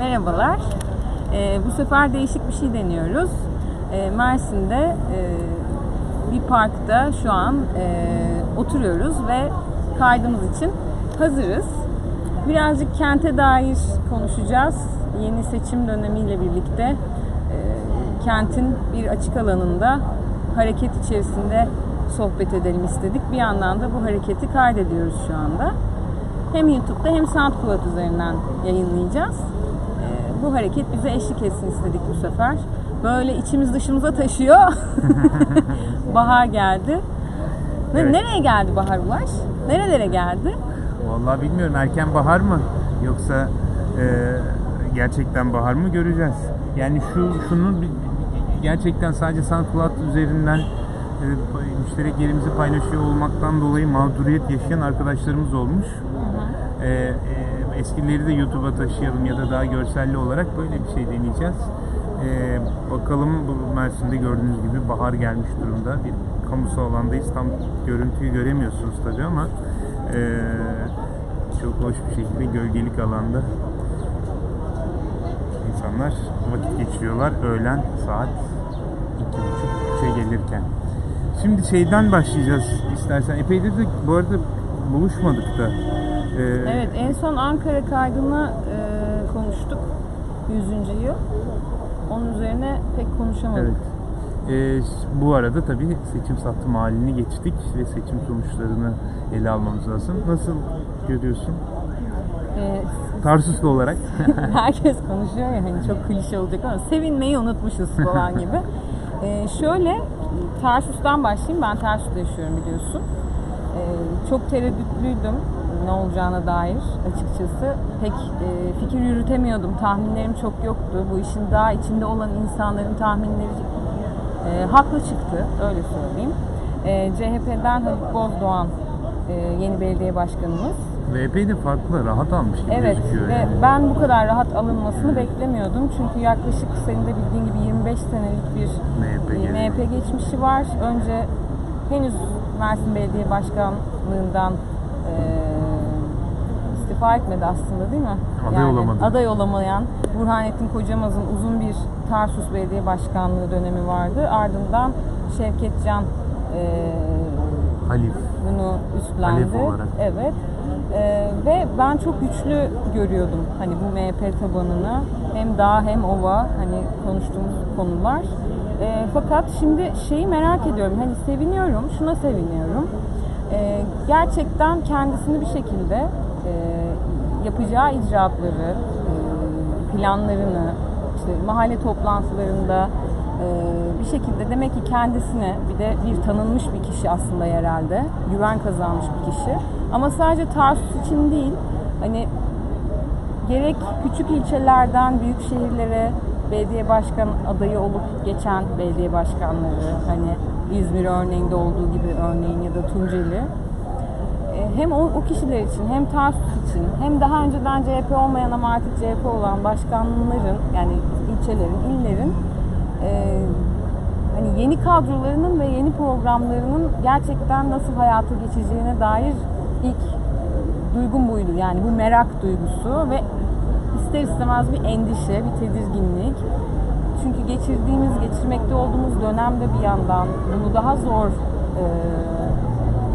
Merhabalar. Ee, bu sefer değişik bir şey deniyoruz. Ee, Mersin'de e, bir parkta şu an e, oturuyoruz ve kaydımız için hazırız. Birazcık kente dair konuşacağız. Yeni seçim dönemiyle birlikte e, kentin bir açık alanında hareket içerisinde sohbet edelim istedik. Bir yandan da bu hareketi kaydediyoruz şu anda. Hem YouTube'da hem SoundCloud üzerinden yayınlayacağız. Bu hareket bize eşlik etsin istedik bu sefer. Böyle içimiz dışımıza taşıyor. Bahar geldi. Evet. Nereye geldi Bahar Ulaş? Nerelere geldi? Vallahi bilmiyorum erken bahar mı yoksa e, gerçekten bahar mı göreceğiz. Yani şu şunu gerçekten sadece SoundCloud üzerinden e, müşterek yerimizi paylaşıyor olmaktan dolayı mağduriyet yaşayan arkadaşlarımız olmuş. E, e, eskileri de YouTube'a taşıyalım ya da daha görselli olarak böyle bir şey deneyeceğiz. E, bakalım bu Mersin'de gördüğünüz gibi bahar gelmiş durumda. Bir kamusal alandayız. Tam görüntüyü göremiyorsunuz tabii ama e, çok hoş bir şekilde gölgelik alanda insanlar vakit geçiriyorlar öğlen saat iki buçuk üçe gelirken. Şimdi şeyden başlayacağız istersen. Epeydir de bu arada buluşmadık da. E, Evet en son Ankara kaydını e, konuştuk. 100. yıl. Onun üzerine pek konuşamadık. Evet. Ee, bu arada tabii seçim sattım halini geçtik ve seçim sonuçlarını ele almamız lazım. Nasıl görüyorsun? E, Tarsuslu olarak. herkes konuşuyor ya hani çok klişe olacak ama sevinmeyi unutmuşuz falan gibi. Ee, şöyle Tarsus'tan başlayayım. Ben Tarsus'ta yaşıyorum biliyorsun. Ee, çok tereddütlüydüm ne olacağına dair açıkçası. Pek e, fikir yürütemiyordum. Tahminlerim çok yoktu. Bu işin daha içinde olan insanların tahminleri e, haklı çıktı. Öyle söyleyeyim. E, CHP'den Haluk Bozdoğan e, yeni belediye başkanımız. epey de farklı, rahat almış gibi Evet gözüküyor. ve yani. ben bu kadar rahat alınmasını beklemiyordum. Çünkü yaklaşık senin de bildiğin gibi 25 senelik bir MHP e. MHP geçmişi var. Önce henüz Mersin Belediye Başkanlığından e, istifa etmedi aslında değil mi? Aday olamadı. Aday olamayan Burhanettin Kocamaz'ın uzun bir Tarsus Belediye Başkanlığı dönemi vardı. Ardından Şevket Can e, Halif. bunu üstlendi. Halef olarak. Evet. Ee, ve ben çok güçlü görüyordum hani bu MHP tabanını hem dağ hem ova hani konuştuğumuz konular. Ee, fakat şimdi şeyi merak ediyorum hani seviniyorum şuna seviniyorum. Ee, gerçekten kendisini bir şekilde e, yapacağı icraatları, e, planlarını işte mahalle toplantılarında e, bir şekilde demek ki kendisine bir de bir tanınmış bir kişi aslında herhalde güven kazanmış bir kişi. Ama sadece Tarsus için değil hani gerek küçük ilçelerden büyük şehirlere belediye başkan adayı olup geçen belediye başkanları hani İzmir örneğinde olduğu gibi örneğin ya da Tunceli hem o, o kişiler için hem Tarsus için hem daha önceden CHP olmayan ama artık CHP olan başkanların yani ilçelerin, illerin e, hani yeni kadrolarının ve yeni programlarının gerçekten nasıl hayata geçeceğine dair ilk duygum buydu. Yani bu merak duygusu ve ister istemez bir endişe, bir tedirginlik. Çünkü geçirdiğimiz, geçirmekte olduğumuz dönemde bir yandan bunu daha zor e,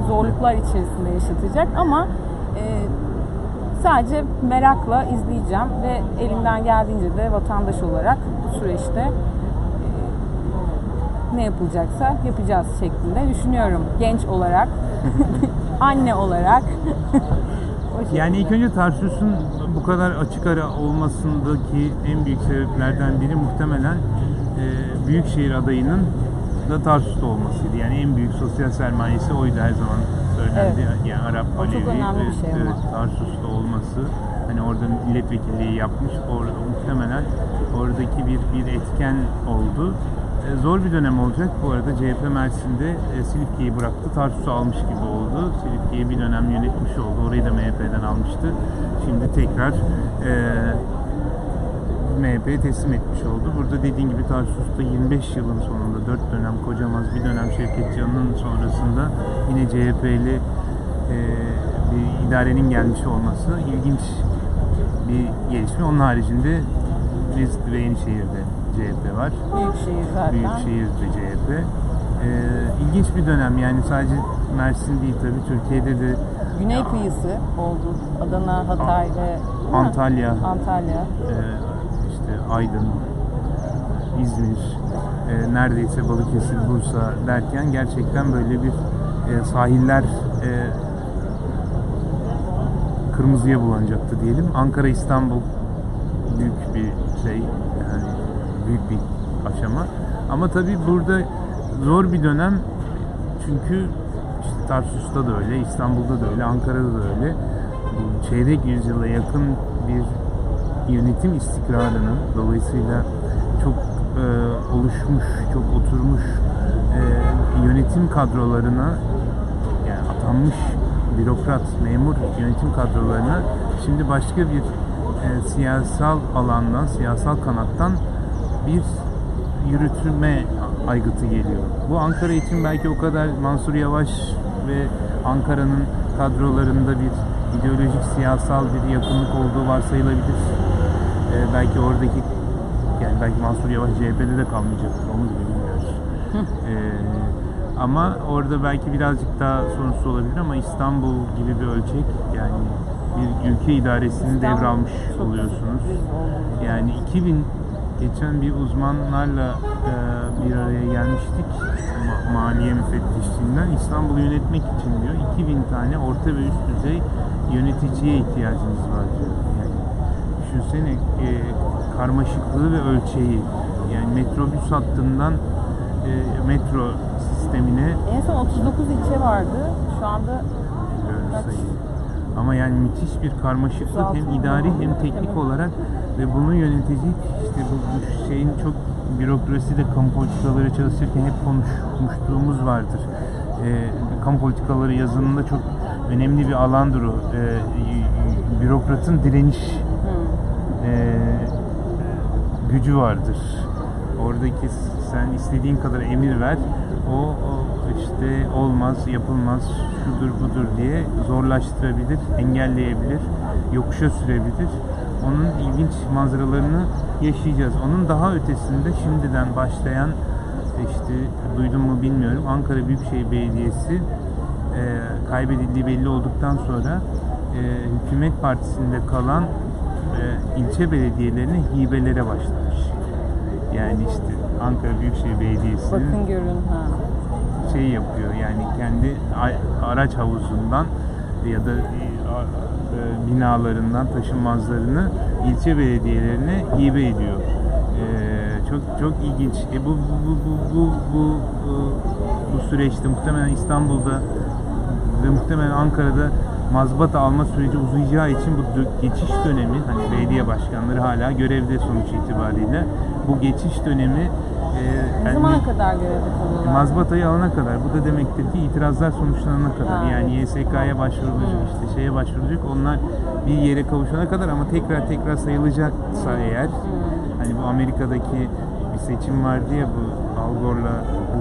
zorluklar içerisinde yaşatacak ama e, sadece merakla izleyeceğim ve elimden geldiğince de vatandaş olarak bu süreçte e, ne yapılacaksa yapacağız şeklinde düşünüyorum. Genç olarak, anne olarak. Yani ilk önce Tarsus'un bu kadar açık ara olmasındaki en büyük sebeplerden biri muhtemelen e, Büyükşehir adayının da Tarsus'ta olmasıydı. Yani en büyük sosyal sermayesi oydu her zaman söylendi. Yani Arap O Alevi ve şey evet, Tarsus'ta olması hani orada milletvekilliği yapmış orada muhtemelen oradaki bir bir etken oldu. E, zor bir dönem olacak. Bu arada CHP Mersin'de e, Silifke'yi bıraktı. Tarsus'u almış gibi oldu. Silifke'yi bir dönem yönetmiş oldu. Orayı da MHP'den almıştı. Şimdi tekrar e, MHP'ye teslim etmiş oldu. Burada dediğin gibi Tarsus'ta 25 yılın sonunda 4 dönem Kocamaz, bir dönem Şevket Can'ın sonrasında yine CHP'li e, bir idarenin gelmiş olması ilginç bir gelişme. Onun haricinde Rize'de ve Yenişehir'de CHP var. Büyükşehir zaten. Büyükşehir'de CHP. Ee, ilginç bir dönem yani sadece Mersin değil tabii Türkiye'de de Güney kıyısı oldu. Adana, Hatay ve? Antalya, Antalya. e, işte Aydın, İzmir, e, neredeyse Balıkesir, Bursa derken gerçekten böyle bir e, sahiller e, kırmızıya bulanacaktı diyelim. Ankara, İstanbul büyük bir şey yani büyük bir aşama. Ama tabii burada zor bir dönem çünkü işte Tarsus'ta da öyle, İstanbul'da da öyle, Ankara'da da öyle. Bu çeyrek yüzyıla yakın bir yönetim istikrarının dolayısıyla çok e, oluşmuş, çok oturmuş e, yönetim kadrolarına yani atanmış bürokrat, memur yönetim kadrolarına şimdi başka bir e, siyasal alandan, siyasal kanattan bir yürütme aygıtı geliyor. Bu Ankara için belki o kadar Mansur Yavaş ve Ankara'nın kadrolarında bir ideolojik siyasal bir yakınlık olduğu varsayılabilir. E, belki oradaki yani belki Mansur Yavaş CHP'de de kalmayacak. Onu bile bilmiyoruz. E, ama orada belki birazcık daha sonuçlu olabilir ama İstanbul gibi bir ölçek yani bir ülke idaresini İstanbul devralmış oluyorsunuz. Yani 2000 geçen bir uzmanlarla e, bir araya gelmiştik Ma- maliye müfettişliğinden İstanbul'u yönetmek için diyor 2000 tane orta ve üst düzey yöneticiye ihtiyacınız var diyor. Düşünsene e, karmaşıklığı ve ölçeği yani metrobüs hattından e, metro sistemine En son 39 ilçe vardı. Şu anda Kaç? Ama yani müthiş bir karmaşıklık hem 36 idari hem Evet. teknik olarak ve bunu yönetecek işte bu, bu şeyin çok bürokraside kamu politikaları çalışırken hep konuşmuştuğumuz vardır. Ee, kamu politikaları yazınında çok önemli bir alandır o. Y- bürokratın direniş e, gücü vardır. Oradaki sen istediğin kadar emir ver. O, o işte olmaz, yapılmaz, şudur budur diye zorlaştırabilir, engelleyebilir, yokuşa sürebilir. Onun ilginç manzaralarını yaşayacağız. Onun daha ötesinde şimdiden başlayan işte duydum mu bilmiyorum Ankara Büyükşehir Belediyesi e, kaybedildiği belli olduktan sonra e, hükümet partisinde kalan e, ilçe belediyelerine hibelere başlamış. Yani işte Ankara Büyükşehir Belediyesi'nin bakın görün ha. şey yapıyor yani kendi araç havuzundan ya da e, e, binalarından taşınmazlarını ilçe belediyelerine hibe ediyor. E, çok çok ilginç. E bu bu bu bu bu, bu, bu süreçte muhtemelen İstanbul'da ve muhtemelen Ankara'da mazbata alma süreci uzayacağı için bu geçiş dönemi hani belediye başkanları hala görevde sonuç itibariyle bu geçiş dönemi e, Ne zamana kadar görevde kalıyorlar? Mazbatayı alana kadar. Bu da demektir ki itirazlar sonuçlanana kadar. Ha, yani YSK'ya başvurulacak, işte şeye başvurulacak. Onlar bir yere kavuşana kadar ama tekrar tekrar sayılacaksa eğer hani bu Amerika'daki bir seçim vardı ya bu Al Gore'la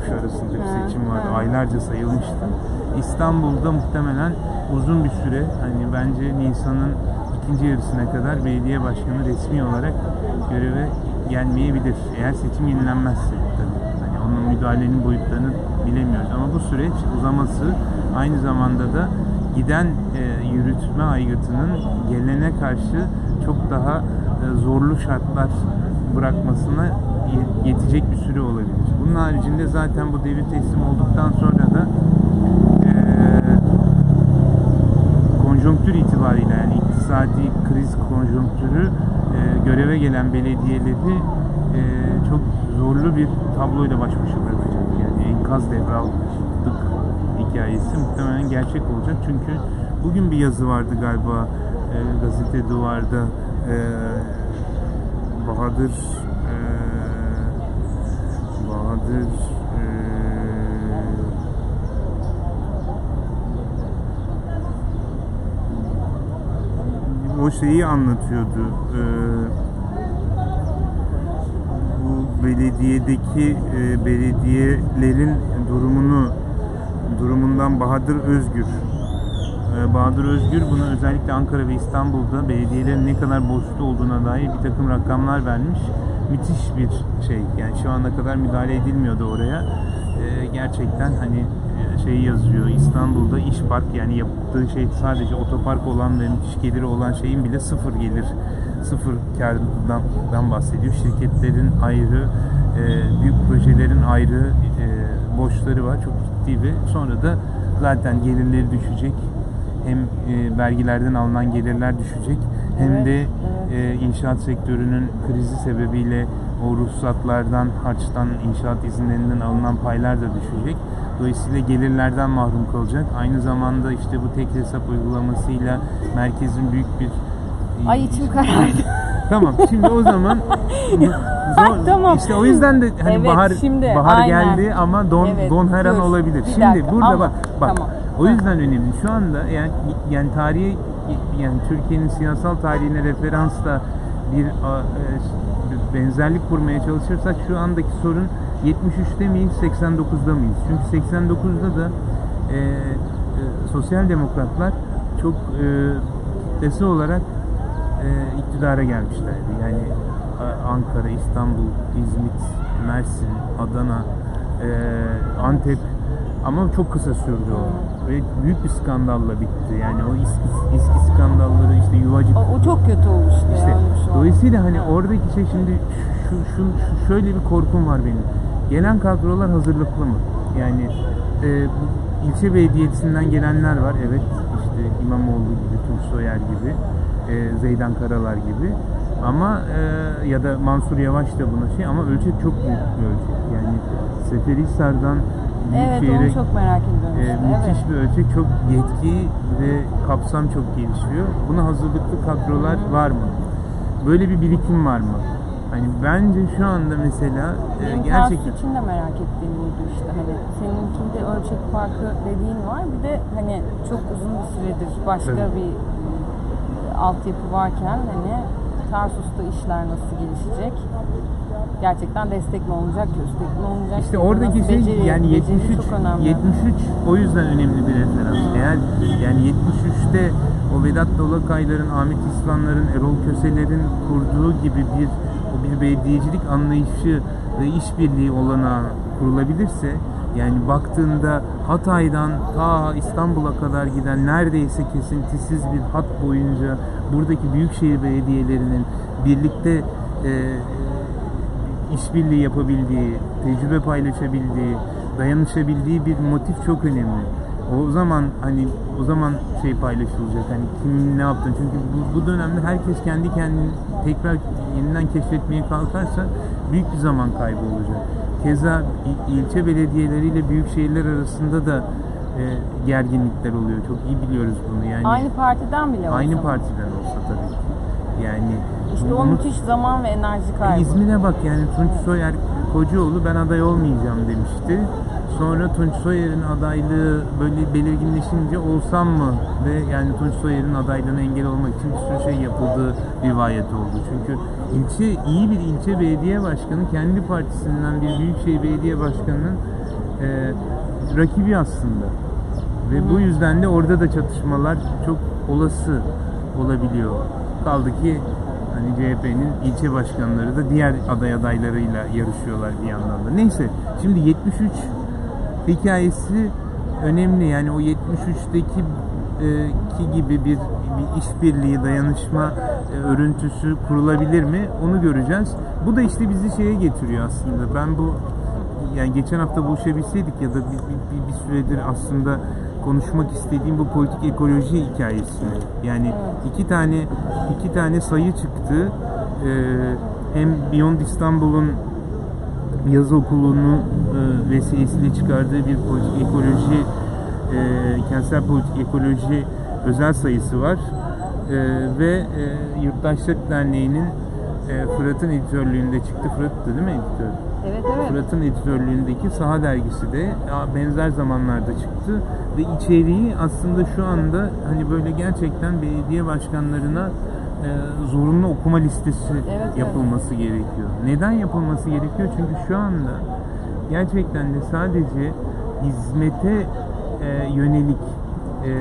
Bush arasında bir seçim vardı. Aylarca sayılmıştı. İstanbul'da muhtemelen uzun bir süre hani bence Nisan'ın ikinci yarısına kadar belediye başkanı resmi olarak göreve gelmeyebilir. Eğer seçim yenilenmezse tabii. Hani onun müdahalenin boyutlarını bilemiyoruz ama bu süreç uzaması aynı zamanda da giden e, yürütme aygıtının gelene karşı çok daha e, zorlu şartlar bırakmasına yetecek bir süre olabilir. Bunun haricinde zaten bu devir teslim olduktan sonra da e, konjonktür itibariyle yani iktisadi kriz konjonktürü e, göreve gelen belediyeleri e, çok zorlu bir tabloyla baş başa bırakacak. Yani enkaz devraldık hikayesi muhtemelen gerçek olacak. Çünkü bugün bir yazı vardı galiba e, gazete duvarda e, Bahadır e, o şeyi anlatıyordu. Bu belediyedeki belediyelerin durumunu durumundan Bahadır Özgür Bahadır Özgür bunu özellikle Ankara ve İstanbul'da belediyelerin ne kadar borçlu olduğuna dair bir takım rakamlar vermiş. Müthiş bir şey. Yani şu ana kadar müdahale edilmiyordu oraya. E, gerçekten hani e, şey yazıyor İstanbul'da iş park yani yaptığı şey sadece otopark olan ve müthiş geliri olan şeyin bile sıfır gelir sıfır kardan bahsediyor. Şirketlerin ayrı, e, büyük projelerin ayrı e, borçları var. Çok ciddi ve sonra da zaten gelirleri düşecek. Hem e, vergilerden alınan gelirler düşecek hem de e, inşaat sektörünün krizi sebebiyle o ruhsatlardan, harçtan, inşaat izinlerinden alınan paylar da düşecek. Dolayısıyla gelirlerden mahrum kalacak. Aynı zamanda işte bu tek hesap uygulamasıyla merkezin büyük bir Ay içim karardı. Tamam. Şimdi o zaman zor, Tamam. işte o yüzden de hani Evet, bahar şimdi, bahar aynen. geldi ama don Evet, don her an dur, olabilir. bir Şimdi dakika, burada ama- bak bak. tamam. O yüzden önemli. Şu anda yani yani tarihi yani Türkiye'nin siyasal tarihine referansla bir e, benzerlik kurmaya çalışırsak şu andaki sorun 73'te miyiz 89'da mıyız? Çünkü 89'da da e, e, sosyal demokratlar çok e, kitlesi olarak e, iktidara gelmişlerdi. Yani e, Ankara, İstanbul, İzmit, Mersin, Adana, e, Antep ama çok kısa sürdü o. Ve büyük bir skandalla bitti. Yani o eski, eski skandalları işte yuvacık O, o çok kötü olmuştu işte ya. öyle bir oldu. dolayısıyla hani oradaki şey şimdi şu, şu, şu- şöyle bir korkum var benim. Gelen kadrolar hazırlıklı mı? Yani e, ilçe belediyesinden gelenler var. Evet işte İmamoğlu gibi, Tunç Soyer gibi, e, Zeydan Karalar gibi. Ama e, ya da Mansur Yavaş da buna şey ama ölçek çok büyük bir ölçek. Yani Seferihisar'dan Evet Büyükşehir'e onu çok merak ediyorum. e, müthiş evet. bir ölçek, çok yetki ve kapsam çok gelişiyor. Buna hazırlıklı kadrolar var mı? Böyle bir birikim var mı? Hani bence şu anda mesela e, gerçekten için de merak ettiğim buydu işte hani seninkinde ölçek farkı dediğin var bir de hani çok uzun bir süredir başka Tabii. bir e, altyapı varken hani Tarsus'ta işler nasıl gelişecek gerçekten destek mi olacak köstek mi olacak işte oradaki nasıl şey beceri- yani beceri 73 çok önemli. 73 o yüzden önemli bir referans. Eğer yani 73'te o Vedat Dolakayların, Ahmet İslamların, Erol Köseler'in kurduğu gibi bir o bir belediyecilik anlayışı ve işbirliği olana kurulabilirse yani baktığında Hatay'dan ta İstanbul'a kadar giden neredeyse kesintisiz bir hat boyunca buradaki büyükşehir belediyelerinin birlikte e, işbirliği yapabildiği, tecrübe paylaşabildiği, dayanışabildiği bir motif çok önemli. O zaman hani o zaman şey paylaşılacak hani kim ne yaptı çünkü bu, bu dönemde herkes kendi kendini tekrar yeniden keşfetmeye kalkarsa büyük bir zaman kaybı olacak. Keza il- ilçe belediyeleriyle büyük şehirler arasında da e, gerginlikler oluyor. Çok iyi biliyoruz bunu yani. Aynı partiden bile olsa. aynı partiden olsa tabii ki. Yani İşte o bunu- müthiş zaman ve enerji kaybı. İzmir'e bak yani Tunç Soyer Kocaoğlu ben aday olmayacağım demişti. Sonra Tunç Soyer'in adaylığı böyle belirginleşince olsam mı ve yani Tunç Soyer'in adaylığına engel olmak için bir sürü şey yapıldığı rivayet oldu. Çünkü ilçe iyi bir ilçe belediye başkanı kendi partisinden bir büyükşehir belediye başkanının e, rakibi aslında. Ve bu yüzden de orada da çatışmalar çok olası olabiliyor. Kaldı ki hani CHP'nin ilçe başkanları da diğer aday adaylarıyla yarışıyorlar bir yandan da. Neyse şimdi 73 hikayesi önemli. Yani o 73'teki e, ki gibi bir, bir işbirliği, dayanışma e, örüntüsü kurulabilir mi? Onu göreceğiz. Bu da işte bizi şeye getiriyor aslında. Ben bu yani geçen hafta buluşabilseydik ya da bir, bir, bir, bir süredir aslında konuşmak istediğim bu politik ekoloji hikayesini. Yani iki tane iki tane sayı çıktı. Ee, hem Beyond İstanbul'un yaz okulunu e, vesilesiyle çıkardığı bir politik ekoloji e, kentsel politik ekoloji özel sayısı var. E, ve e, Yurttaşlık Derneği'nin e, Fırat'ın editörlüğünde çıktı. Fırat'tı değil mi editör? Evet evet. Fırat'ın editörlüğündeki Saha dergisi de benzer zamanlarda çıktı ve içeriği aslında şu anda hani böyle gerçekten belediye başkanlarına e, zorunlu okuma listesi evet. yapılması gerekiyor. Neden yapılması gerekiyor? Çünkü şu anda gerçekten de sadece hizmete e, yönelik e,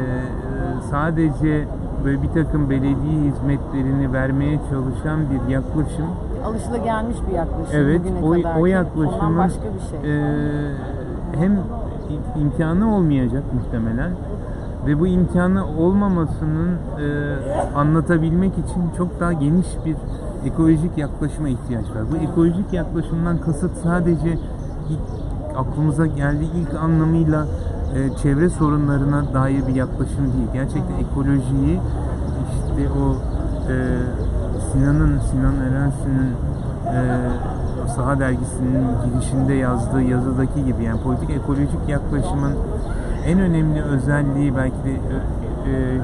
sadece böyle bir takım belediye hizmetlerini vermeye çalışan bir yaklaşım Alışılagelmiş bir yaklaşım Evet, bugüne o, kadar. o yaklaşımın başka bir şey. e, hem imkanı olmayacak muhtemelen ve bu imkanı olmamasının e, anlatabilmek için çok daha geniş bir ekolojik yaklaşıma ihtiyaç var. Bu ekolojik yaklaşımdan kasıt sadece ilk aklımıza geldiği ilk anlamıyla e, çevre sorunlarına dair bir yaklaşım değil. Gerçekten ekolojiyi işte o e, Sinan'ın, Sinan Erensin'in e, Saha Dergisi'nin girişinde yazdığı yazıdaki gibi yani politik ekolojik yaklaşımın en önemli özelliği belki de e, e,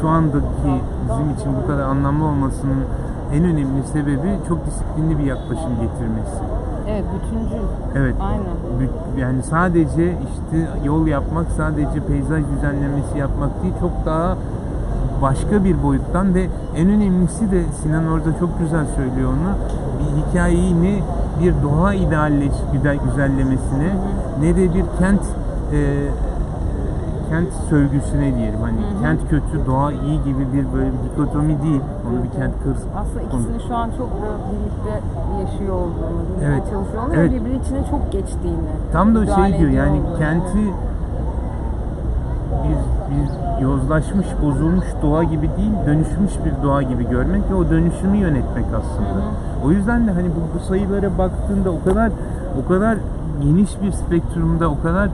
şu andaki bizim için bu kadar anlamlı olmasının en önemli sebebi çok disiplinli bir yaklaşım getirmesi. Evet, bütüncül. Evet. Aynen. Yani sadece işte yol yapmak, sadece peyzaj düzenlemesi yapmak değil, çok daha başka bir boyuttan ve en önemlisi de Sinan orada çok güzel söylüyor onu. Bir hikayeyi ne bir doğa idealleş, güzel güzellemesine ne de bir kent e, kent sövgüsüne diyelim. Hani kent kötü, doğa iyi gibi bir böyle bir dikotomi değil. Onu bir kent kır. Aslında ikisini şu an çok birlikte yaşıyor olduğunu, birlikte Evet. çalışıyorlar Evet. ve birbiri içine çok geçtiğini. Tam da o şey diyor yani olduğunu. kenti bir, bir yozlaşmış, bozulmuş doğa gibi değil, dönüşmüş bir doğa gibi görmek ve o dönüşümü yönetmek aslında. O yüzden de hani bu, bu sayılara baktığında o kadar o kadar geniş bir spektrumda o kadar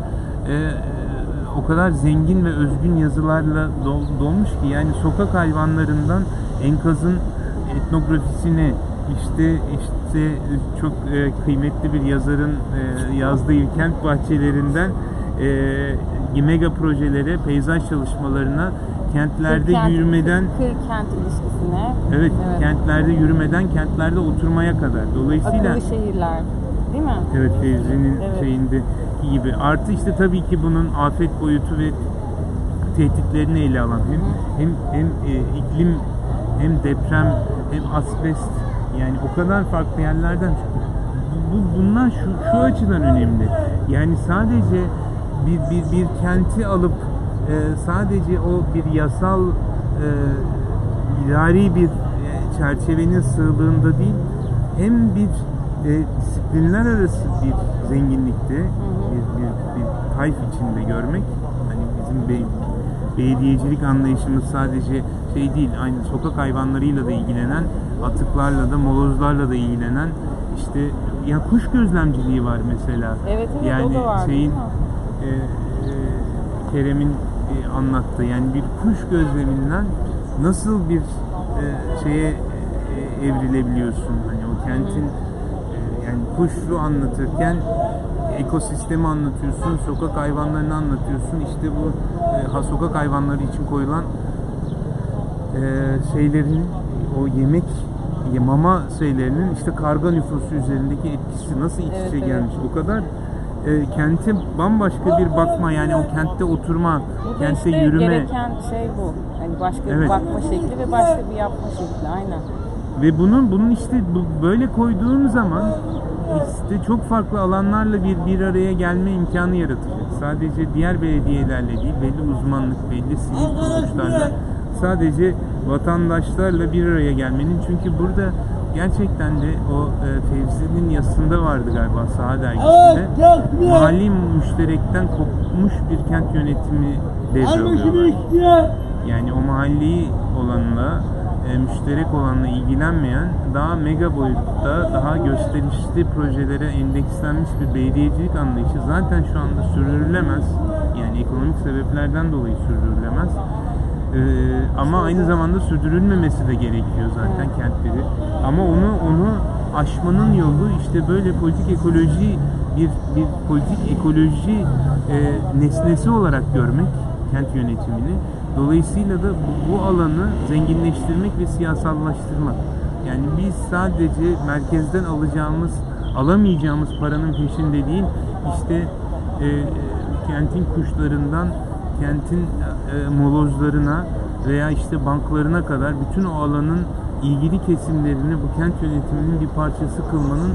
e, e, o kadar zengin ve özgün yazılarla dol- dolmuş ki yani sokak hayvanlarından enkazın etnografisine işte işte çok e, kıymetli bir yazarın e, yazdığı kent bahçelerinden e, mega projelere, peyzaj çalışmalarına, kentlerde Kır-kent- yürümeden kır kent ilişkisine. evet, Evet. kentlerde yürümeden kentlerde oturmaya kadar. Dolayısıyla Akıllı şehirler. Değil mi? Evet Fevzi'nin Evet. şeyindeki gibi. Artı işte tabii ki bunun afet boyutu ve tehditlerini ele alan hem hem, hem e, iklim hem deprem hem asbest yani o kadar farklı yerlerden bu, bu- bunlar şu, şu açıdan önemli. Yani sadece bir, bir, bir kenti alıp e, sadece o bir yasal e, idari bir e, çerçevenin sığlığında değil hem bir e, disiplinler arası bir zenginlikte bir, bir, bir tayf içinde görmek hani bizim be, belediyecilik anlayışımız sadece şey değil aynı sokak hayvanlarıyla da ilgilenen atıklarla da molozlarla da ilgilenen işte ya kuş gözlemciliği var mesela Evet, evet, yani o da var, şeyin? E, Kerem'in e, anlattığı yani bir kuş gözleminden nasıl bir e, şeye e, evrilebiliyorsun hani o kentin e, yani kuşu anlatırken ekosistemi anlatıyorsun, sokak hayvanlarını anlatıyorsun. İşte bu e, ha, sokak hayvanları için koyulan e, şeylerin o yemek ye- mama şeylerinin işte karga nüfusu üzerindeki etkisi nasıl iç Evet, içe evet. gelmiş. O kadar e, kente bambaşka bir bakma yani o kentte oturma, Bu da kentte işte yürüme gereken şey bu. Hani başka Evet. bir bakma şekli ve başka bir yapma şekli. Aynen. ve bunun bunun işte bu, böyle koyduğun zaman işte çok farklı alanlarla bir bir araya gelme imkanı yaratacak. Sadece diğer belediyelerle değil, belli uzmanlık, belli sivil kuruluşlarla sadece vatandaşlarla bir araya gelmenin çünkü burada gerçekten de o e, Fevzi'nin yazısında vardı galiba Saha dergisinde mahalli müşterekten kopmuş bir kent yönetimi devralıyorlar. Yani o mahalli olanla e, müşterek olanla ilgilenmeyen daha mega boyutta daha gösterişli projelere endekslenmiş bir belediyecilik anlayışı zaten şu anda sürdürülemez. Yani ekonomik sebeplerden dolayı sürdürülemez. E, ama aynı zamanda sürdürülmemesi de gerekiyor zaten kentleri. Ama onu onu aşmanın yolu işte böyle politik ekoloji bir bir politik ekoloji e, nesnesi olarak görmek kent yönetimini. Dolayısıyla da bu, bu alanı zenginleştirmek ve siyasallaştırmak. Yani biz sadece merkezden alacağımız, alamayacağımız paranın peşinde değil, işte e, kentin kuşlarından kentin e, molozlarına veya işte banklarına kadar bütün o alanın ilgili kesimlerini bu kent yönetiminin bir parçası kılmanın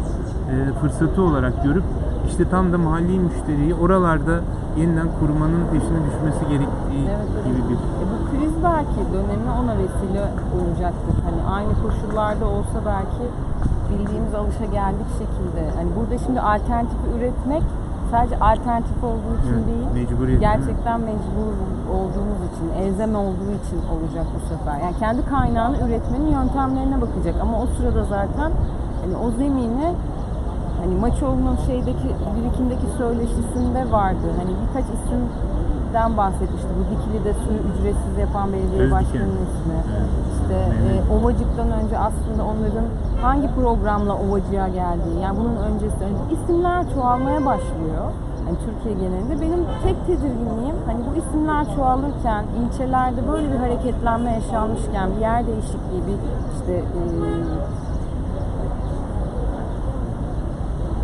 e, fırsatı olarak görüp işte tam da mahalli müşteriyi oralarda yeniden kurmanın peşine düşmesi gerektiği Evet, evet. gibi bir E bu kriz belki dönemi ona vesile olacaktır. Hani aynı koşullarda olsa belki bildiğimiz alışa geldik şekilde. Hani burada şimdi alternatif üretmek sadece alternatif olduğu için Evet, değil, mecburiyet, değil gerçekten mecbur olduğumuz için, elzem olduğu için olacak bu sefer. Yani kendi kaynağını üretmenin yöntemlerine bakacak ama o sırada zaten hani o zemini hani Maçoğlu'nun şeydeki birikimdeki söyleşisinde vardı. Hani birkaç isimden bahsetmişti. Bu Dikili'de suyu ücretsiz yapan belediye başkanının ismi. Evet. İşte Mehmet. e, Ovacık'tan önce aslında onların hangi programla Ovacık'a geldiği, yani bunun öncesi önce isimler çoğalmaya başlıyor. Yani Türkiye genelinde. Benim tek tedirginliğim hani bu isimler çoğalırken ilçelerde böyle bir hareketlenme yaşanmışken bir yer değişikliği, bir işte e,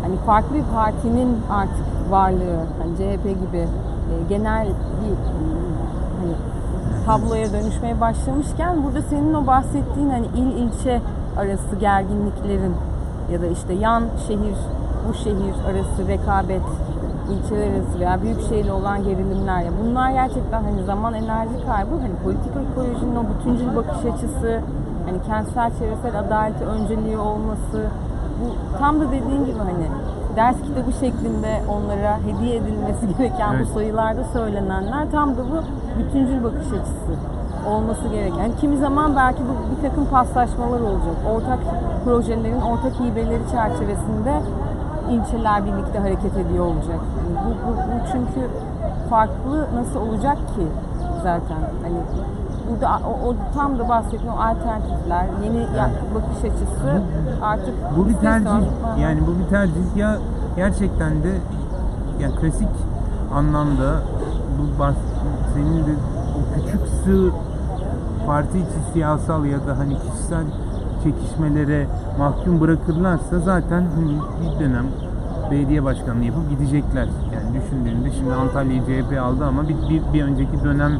hani farklı bir partinin artık varlığı, hani CHP gibi e, genel bir hani tabloya dönüşmeye başlamışken burada senin o bahsettiğin hani il ilçe arası gerginliklerin ya da işte yan şehir bu şehir arası rekabet ilçeler arası veya büyük şehirle olan gerilimler ya bunlar gerçekten hani zaman enerji kaybı hani politik ekolojinin o bütüncül bakış açısı hani kentsel çevresel adaleti önceliği olması bu tam da dediğin gibi hani ders kitabı şeklinde onlara hediye edilmesi gereken Evet. bu sayılarda söylenenler tam da bu bütüncül bakış açısı olması gereken. Yani kimi zaman belki bu bir takım paslaşmalar olacak. Ortak projelerin ortak hibeleri çerçevesinde ilçeler birlikte hareket ediyor olacak. Yani bu, bu, bu çünkü farklı nasıl olacak ki zaten hani burada o, o tam da bahsettiğim o alternatifler, yeni bakış açısı artık Bu bir tercih. Yani bu bir tercih ya gerçekten de ya klasik anlamda bu bahs senin de o küçük sığ parti içi siyasal ya da hani kişisel çekişmelere mahkum bırakırlarsa zaten hani bir dönem belediye başkanlığı yapıp gidecekler. Yani düşündüğünde şimdi Antalya'yı CHP aldı ama bir, bir, bir önceki dönem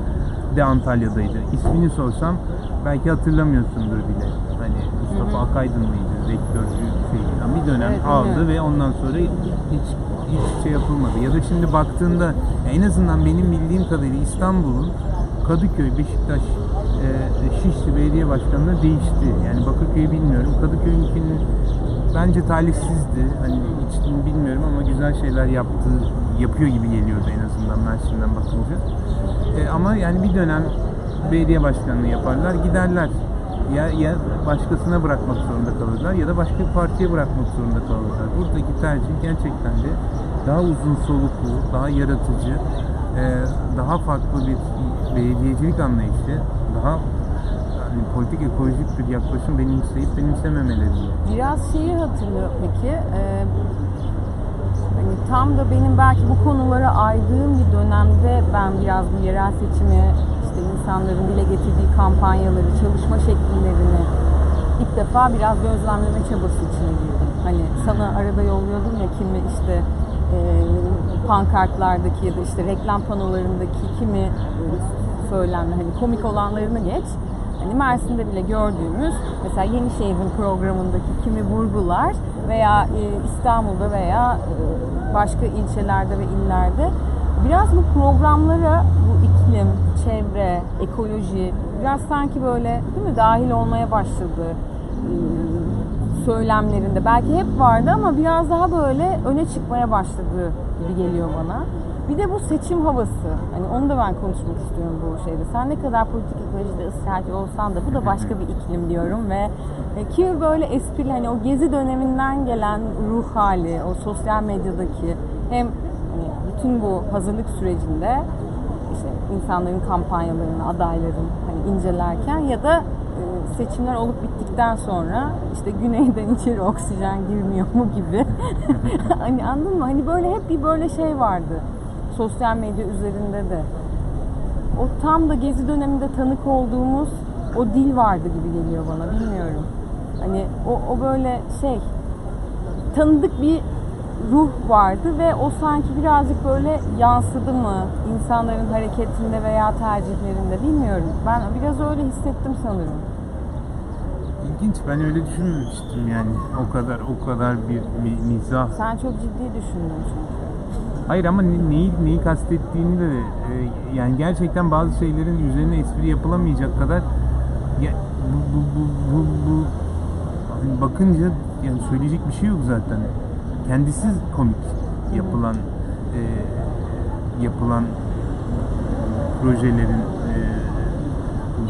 de Antalya'daydı. İsmini sorsam belki hatırlamıyorsundur bile. Hani Mustafa Akaydın mıydı? Rektörcü şey. Yani bir dönem Evet, aldı bilmiyorum. ve ondan sonra hiç hiç şey yapılmadı. Ya da şimdi baktığında en azından benim bildiğim kadarıyla İstanbul'un Kadıköy, Beşiktaş, Şişli Belediye Başkanlığı değişti. Yani Bakırköy'ü bilmiyorum. Kadıköy'ünkinin bence talihsizdi. Hani hiç bilmiyorum ama güzel şeyler yaptı, yapıyor gibi geliyordu en azından Mersin'den bakınca. E, ama yani bir dönem belediye başkanlığı yaparlar, giderler. Ya, ya başkasına bırakmak zorunda kalırlar ya da başka bir partiye bırakmak zorunda kalırlar. Buradaki tercih gerçekten de daha uzun soluklu, daha yaratıcı, e, daha farklı bir belediyecilik anlayışı, daha yani politik ekolojik bir yaklaşım benimseyip benimsememeleri. Biraz şeyi hatırlıyor peki. e, hani tam da benim belki bu konulara aydığım bir dönemde ben biraz bu yerel seçimi işte insanların dile getirdiği kampanyaları, çalışma şekillerini ilk defa biraz gözlemleme çabası içine girdim. Hani sana arada yolluyordum ya kimi işte pankartlardaki ya da işte reklam panolarındaki kimi e, söylemler hani komik olanlarını geç. Hani Mersin'de bile gördüğümüz mesela Yenişehir'in programındaki kimi vurgular veya e, İstanbul'da veya e, başka ilçelerde ve illerde biraz bu programlara bu iklim, çevre, ekoloji biraz sanki böyle değil mi dahil olmaya başladı e, söylemlerinde. Belki hep vardı ama biraz daha böyle öne çıkmaya başladı gibi geliyor bana. Bir de bu seçim havası. Hani onu da ben konuşmak istiyorum bu şeyde. Sen ne kadar politik ekolojide ısrarcı olsan da bu da başka bir iklim diyorum ve ki böyle esprili hani o gezi döneminden gelen ruh hali, o sosyal medyadaki hem hani bütün bu hazırlık sürecinde işte insanların kampanyalarını, adayların hani incelerken ya da seçimler olup bittikten sonra işte güneyden içeri oksijen girmiyor mu gibi. hani anladın mı? Hani böyle hep bir böyle şey vardı. Sosyal medya üzerinde de. O tam da gezi döneminde tanık olduğumuz o dil vardı gibi geliyor bana. Bilmiyorum. Hani o, o böyle şey tanıdık bir ruh vardı ve o sanki birazcık böyle yansıdı mı insanların hareketinde veya tercihlerinde bilmiyorum. Ben biraz öyle hissettim sanırım. İlginç. Ben öyle düşünmemiştim yani. O kadar o kadar bir mi- mizah. Sen çok ciddi düşündün çünkü. Hayır ama ne- neyi neyi kastettiğini de e, yani gerçekten bazı şeylerin üzerine espri yapılamayacak kadar ya, bu, bu, bu, bu, bu hani bakınca yani söyleyecek bir şey yok zaten. Kendisi komik yapılan e, yapılan projelerin e,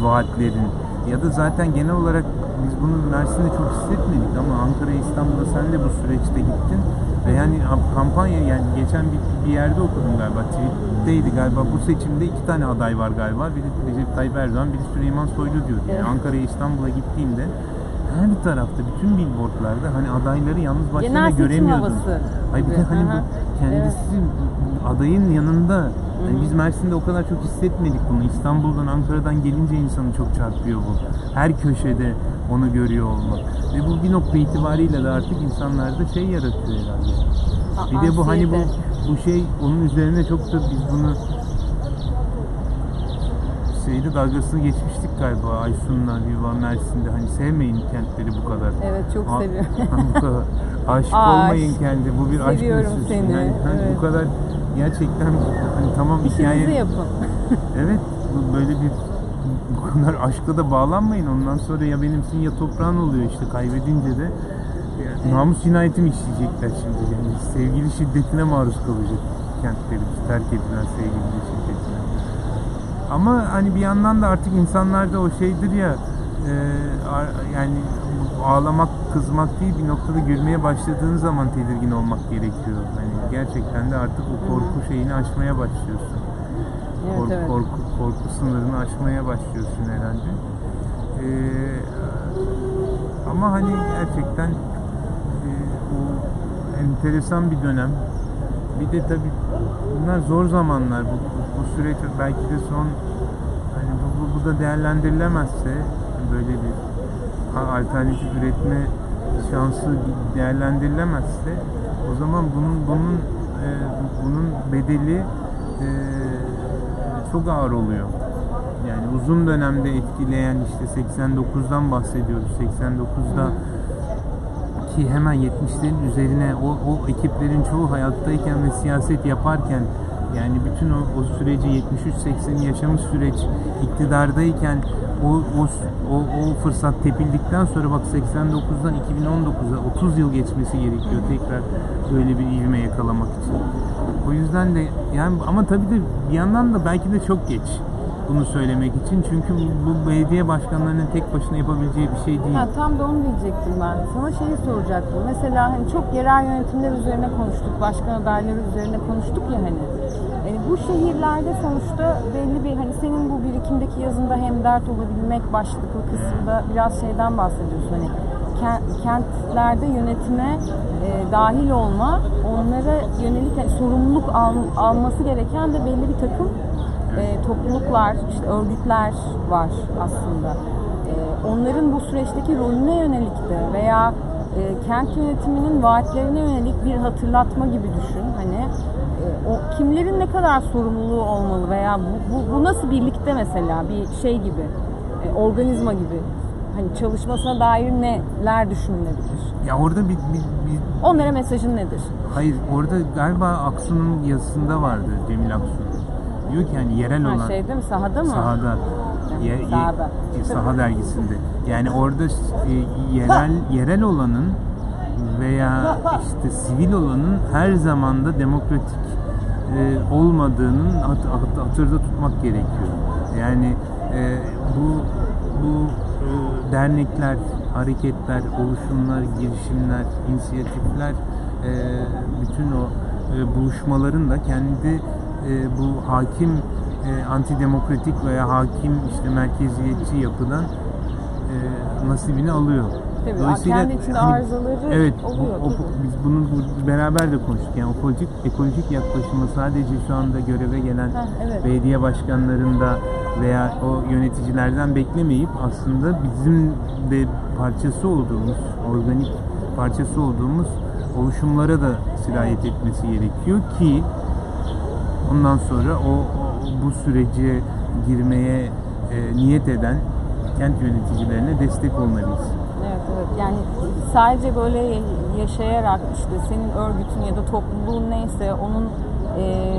vaatlerin ya da zaten genel olarak biz bunu Mersin'de çok hissetmedik ama Ankara, İstanbul'a sen de bu süreçte gittin ve yani kampanya yani geçen bir, bir yerde okudum galiba tweet'teydi galiba bu seçimde iki tane aday var galiba biri Recep Tayyip Erdoğan biri Süleyman Soylu diyor yani Evet. Ankara'ya İstanbul'a gittiğimde her tarafta bütün billboardlarda hani adayları yalnız başlarına Genel seçim havası Ay bir de hani hı. bu kendisi adayın yanında. Yani biz Mersin'de o kadar çok hissetmedik bunu. İstanbul'dan, Ankara'dan gelince insanı çok çarpıyor bu. Her köşede onu görüyor olmak. Ve bu bir nokta itibariyle de artık insanlarda şey yaratıyor herhalde. Bir de bu hani bu bu şey onun üzerine çok da biz bunu şeyde dalgasını geçmiştik galiba Aysun'la Viva Mersin'de hani sevmeyin kentleri bu kadar. Evet çok seviyorum. bu kadar aşık Aşk. olmayın kendi. Bu bir aşk Seviyorum meselesi. seni, Yani, hani evet. bu kadar gerçekten hani tamam İşinizi hikaye. yapın. Evet böyle bir bu kadar aşkla da bağlanmayın. Ondan sonra ya benimsin ya toprağın oluyor işte kaybedince de ya, namus cinayeti mi işleyecekler şimdi yani sevgili şiddetine maruz kalacak kentlerimiz terk edilen sevgili şiddetine. Ama hani bir yandan da artık insanlarda o şeydir ya e, a- yani ağlamak, kızmak değil bir noktada gülmeye başladığın zaman tedirgin olmak gerekiyor. Hani gerçekten de artık o korku şeyini aşmaya başlıyorsun. Evet, korku, evet. korku, korku sınırını aşmaya başlıyorsun herhalde. Ee, ama hani gerçekten e, o enteresan bir dönem. Bir de tabii bunlar zor zamanlar. Bu, bu, bu süreç belki de son hani bu, bu, bu da değerlendirilemezse böyle bir alternatif üretme şansı değerlendirilemezse o zaman bunun bunun e, bunun bedeli e, çok ağır oluyor. Yani uzun dönemde etkileyen işte 89'dan bahsediyoruz. 89'da ki hemen 70'lerin üzerine o, o ekiplerin çoğu hayattayken ve siyaset yaparken yani bütün o, o süreci 73-80'i yaşamış süreç iktidardayken o, o, o, o fırsat tepildikten sonra bak 89'dan 2019'a 30 yıl geçmesi gerekiyor tekrar böyle bir ivme yakalamak için. O yüzden de yani ama tabii de bir yandan da belki de çok geç bunu söylemek için. Çünkü bu, belediye başkanlarının tek başına yapabileceği bir şey değil. Ha, tam da onu diyecektim ben. Sana şeyi soracaktım. Mesela hani çok yerel yönetimler üzerine konuştuk, başkan adayları üzerine konuştuk ya hani. Yani bu şehirlerde sonuçta belli bir hani senin bu birikimdeki yazında hem dert olabilmek başlıklı kısmında biraz şeyden bahsediyorsun hani kent- kentlerde yönetime e, dahil olma, onlara yönelik hani sorumluluk al- alması gereken de belli bir takım e, topluluklar, işte örgütler var aslında. E, onların bu süreçteki rolüne yönelik de veya e, kent yönetiminin vaatlerine yönelik bir hatırlatma gibi düşün. Hani o kimlerin ne kadar sorumluluğu olmalı veya bu, bu, bu nasıl birlikte mesela bir şey gibi, e, organizma gibi hani çalışmasına dair neler düşünülebilir? Ya orada bir, bir, bir Onlara mesajın nedir? hayır orada galiba Aksu'nun yazısında vardı Cemil Aksu. Diyor ki yani yerel Ha, olan şeyde mi sahada mı? sahada ye, ye- Sahada. saha dergisinde. Yani orada e, yerel yerel olanın veya işte sivil olanın her zamanda demokratik e, olmadığının hat, hat- hatırda tutmak gerekiyor. Yani e, bu bu e, dernekler, hareketler, oluşumlar, girişimler, inisiyatifler e, bütün o e, buluşmaların da kendi e, bu hakim e, antidemokratik veya hakim işte merkeziyetçi yapıdan e, nasibini alıyor. Tabii, kendi içinde arızaları evet, oluyor, o- tabii. biz bunu bu- beraber de konuştuk. Yani ekolojik, ekolojik yaklaşımı sadece şu anda göreve gelen Heh, evet. belediye başkanlarında veya o yöneticilerden beklemeyip aslında bizim de parçası olduğumuz, organik parçası olduğumuz oluşumlara da sirayet etmesi gerekiyor ki ondan sonra o, o- bu sürece girmeye e, niyet eden kent yöneticilerine destek olmalıyız. Yani sadece böyle yaşayarak işte senin örgütün ya da topluluğun neyse onun e,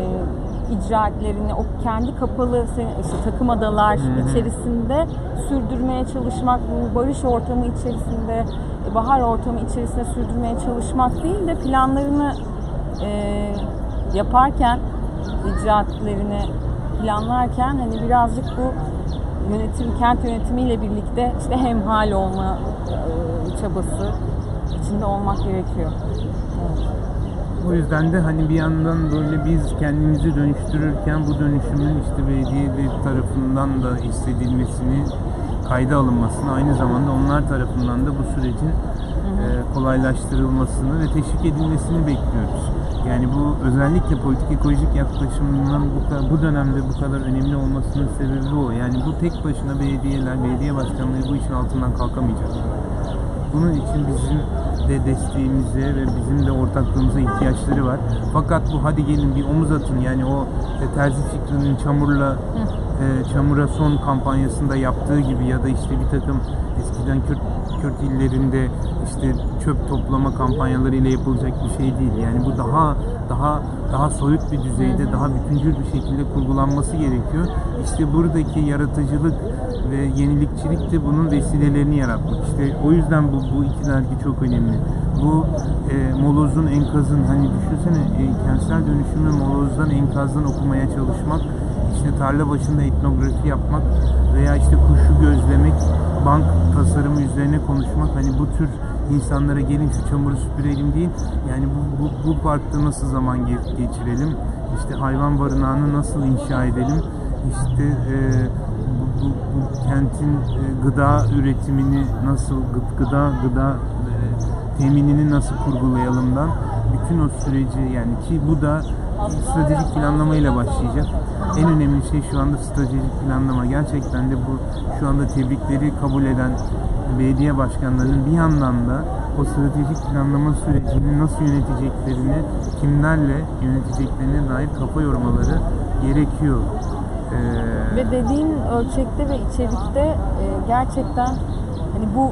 icraatlerini o kendi kapalı işte takım adalar içerisinde sürdürmeye çalışmak, bu barış ortamı içerisinde, e, bahar ortamı içerisinde sürdürmeye çalışmak değil de planlarını e, yaparken, icraatlerini planlarken hani birazcık bu yönetim, kent yönetimiyle birlikte işte hemhal olma e, çabası içinde olmak gerekiyor. O yüzden de hani bir yandan böyle biz kendimizi dönüştürürken bu dönüşümün işte belediyeler tarafından da hissedilmesini, kayda alınmasını aynı zamanda onlar tarafından da bu sürecin e, kolaylaştırılmasını ve teşvik edilmesini bekliyoruz. Yani bu özellikle politik ekolojik yaklaşımının bu, bu dönemde bu kadar önemli olmasının sebebi o. Yani bu tek başına belediyeler, belediye başkanları bu işin altından kalkamayacak. Bunun için bizim de desteğimize ve bizim de ortaklığımıza ihtiyaçları var. Fakat bu hadi gelin bir omuz atın yani o e, terzi fikrinin çamurla e, çamura son kampanyasında yaptığı gibi ya da işte bir takım eskiden Kürt, Kürt illerinde işte çöp toplama kampanyalarıyla yapılacak bir şey değil. Yani bu daha daha daha soyut bir düzeyde, daha bütüncül bir şekilde kurgulanması gerekiyor. İşte buradaki yaratıcılık ve yenilikçilik de bunun vesilelerini yaratmak. İşte o yüzden bu, bu iki dergi çok önemli. Bu e, molozun, enkazın, hani düşünsene e, kentsel dönüşümü molozdan, enkazdan okumaya çalışmak, işte tarla başında etnografi yapmak veya işte kuşu gözlemek, bank tasarımı üzerine konuşmak, hani bu tür insanlara gelin şu çamuru süpürelim değil, yani bu, bu, bu parkta nasıl zaman ge- geçirelim, işte hayvan barınağını nasıl inşa edelim, işte e, bu, bu, bu kentin e, gıda üretimini nasıl gı- gıda gıda e, teminini nasıl kurgulayalımdan bütün o süreci yani ki bu da stratejik planlamayla başlayacak. En önemli şey şu anda stratejik planlama. Gerçekten de bu şu anda tebrikleri kabul eden belediye başkanlarının bir yandan da o stratejik planlama sürecini nasıl yöneteceklerini, kimlerle yöneteceklerine dair kafa yormaları gerekiyor. Ee, Ve dediğin ölçekte ve içerikte e, gerçekten hani bu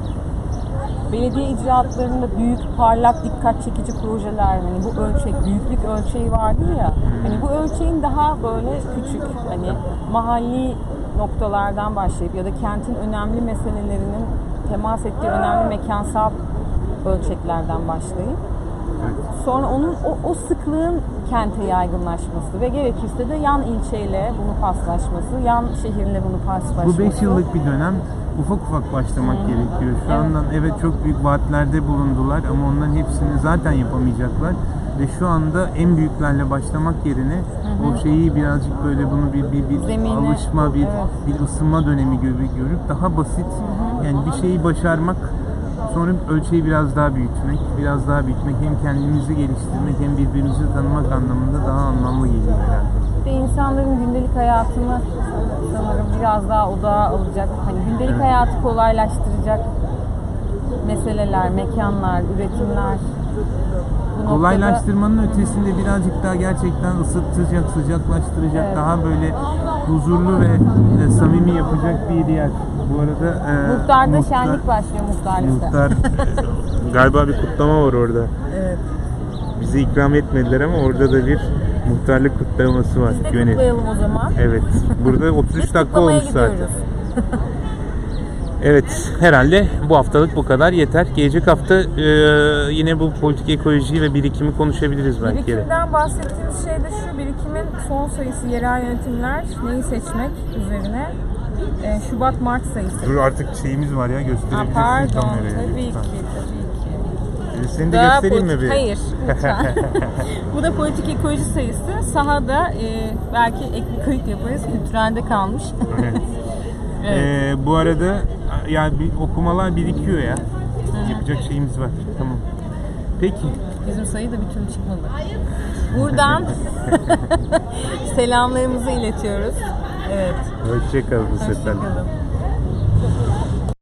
belediye icraatlarında büyük, parlak, dikkat çekici projeler hani bu ölçek, büyüklük ölçeği vardır ya. Hani bu ölçeğin daha böyle küçük hani mahalli noktalardan başlayıp ya da kentin önemli meselelerinin temas ettiği önemli mekansal ölçeklerden başlayıp. Sonra onun o, o sıklığın kente yaygınlaşması ve gerekirse de yan ilçeyle bunu paslaşması, yan şehirle bunu paslaşması. Bu 5 yıllık bir dönem ufak ufak başlamak gerekiyor. Şu Evet. andan evet çok büyük vaatlerde bulundular ama onların hepsini zaten yapamayacaklar. Ve şu anda en büyüklerle başlamak yerine o şeyi birazcık böyle bunu bir bir, bir Zemine, alışma, bir evet. bir ısınma dönemi gibi görüp daha basit yani bir şeyi başarmak sonra ölçeği biraz daha büyütmek, biraz daha büyütmek hem kendimizi geliştirmek hem birbirimizi tanımak anlamında daha anlamlı geliyor herhalde. De insanların gündelik hayatını sanırım biraz daha odağa alacak. Hani gündelik hayatı kolaylaştıracak meseleler, mekanlar, üretimler. Bu noktada- Kolaylaştırmanın ötesinde birazcık daha gerçekten ısıtacak, sıcaklaştıracak, Evet. daha böyle huzurlu ve e, samimi yapacak bir yer. Bu arada e, Muhtarda muhtar- şenlik başlıyor muhtarlıkta. Muhtar galiba bir kutlama var orada. Evet. Bizi ikram etmediler ama orada da bir muhtarlık kutlaması var. Biz de Yönet- kutlayalım o zaman. Evet. Burada 33 Biz dakika olmuş zaten. Evet, herhalde bu haftalık bu kadar yeter. Gelecek hafta e, yine bu politik ekolojiyi ve birikimi konuşabiliriz belki. de. Birikimden bahsettiğimiz şey de şu, birikimin son sayısı yerel yönetimler neyi seçmek üzerine. Ee, Şubat-Mart sayısı. Dur artık şeyimiz var ya Ha, gösterebilirsin pardon, kameraya. tabii ki, tabii ki. Seni de göstereyim mi bir? Hayır, lütfen. Bu da politik ekoloji sayısı. Sahada e, belki ek bir kayıt yaparız. Kültürelde kalmış. Evet. Evet. E, bu arada yani bir okumalar birikiyor ya. Yapacak şeyimiz var. Tamam. Peki. Bizim sayı da bir türlü çıkmadı. Buradan selamlarımızı iletiyoruz. Evet. Hoşçakalın. Hoşçakalın.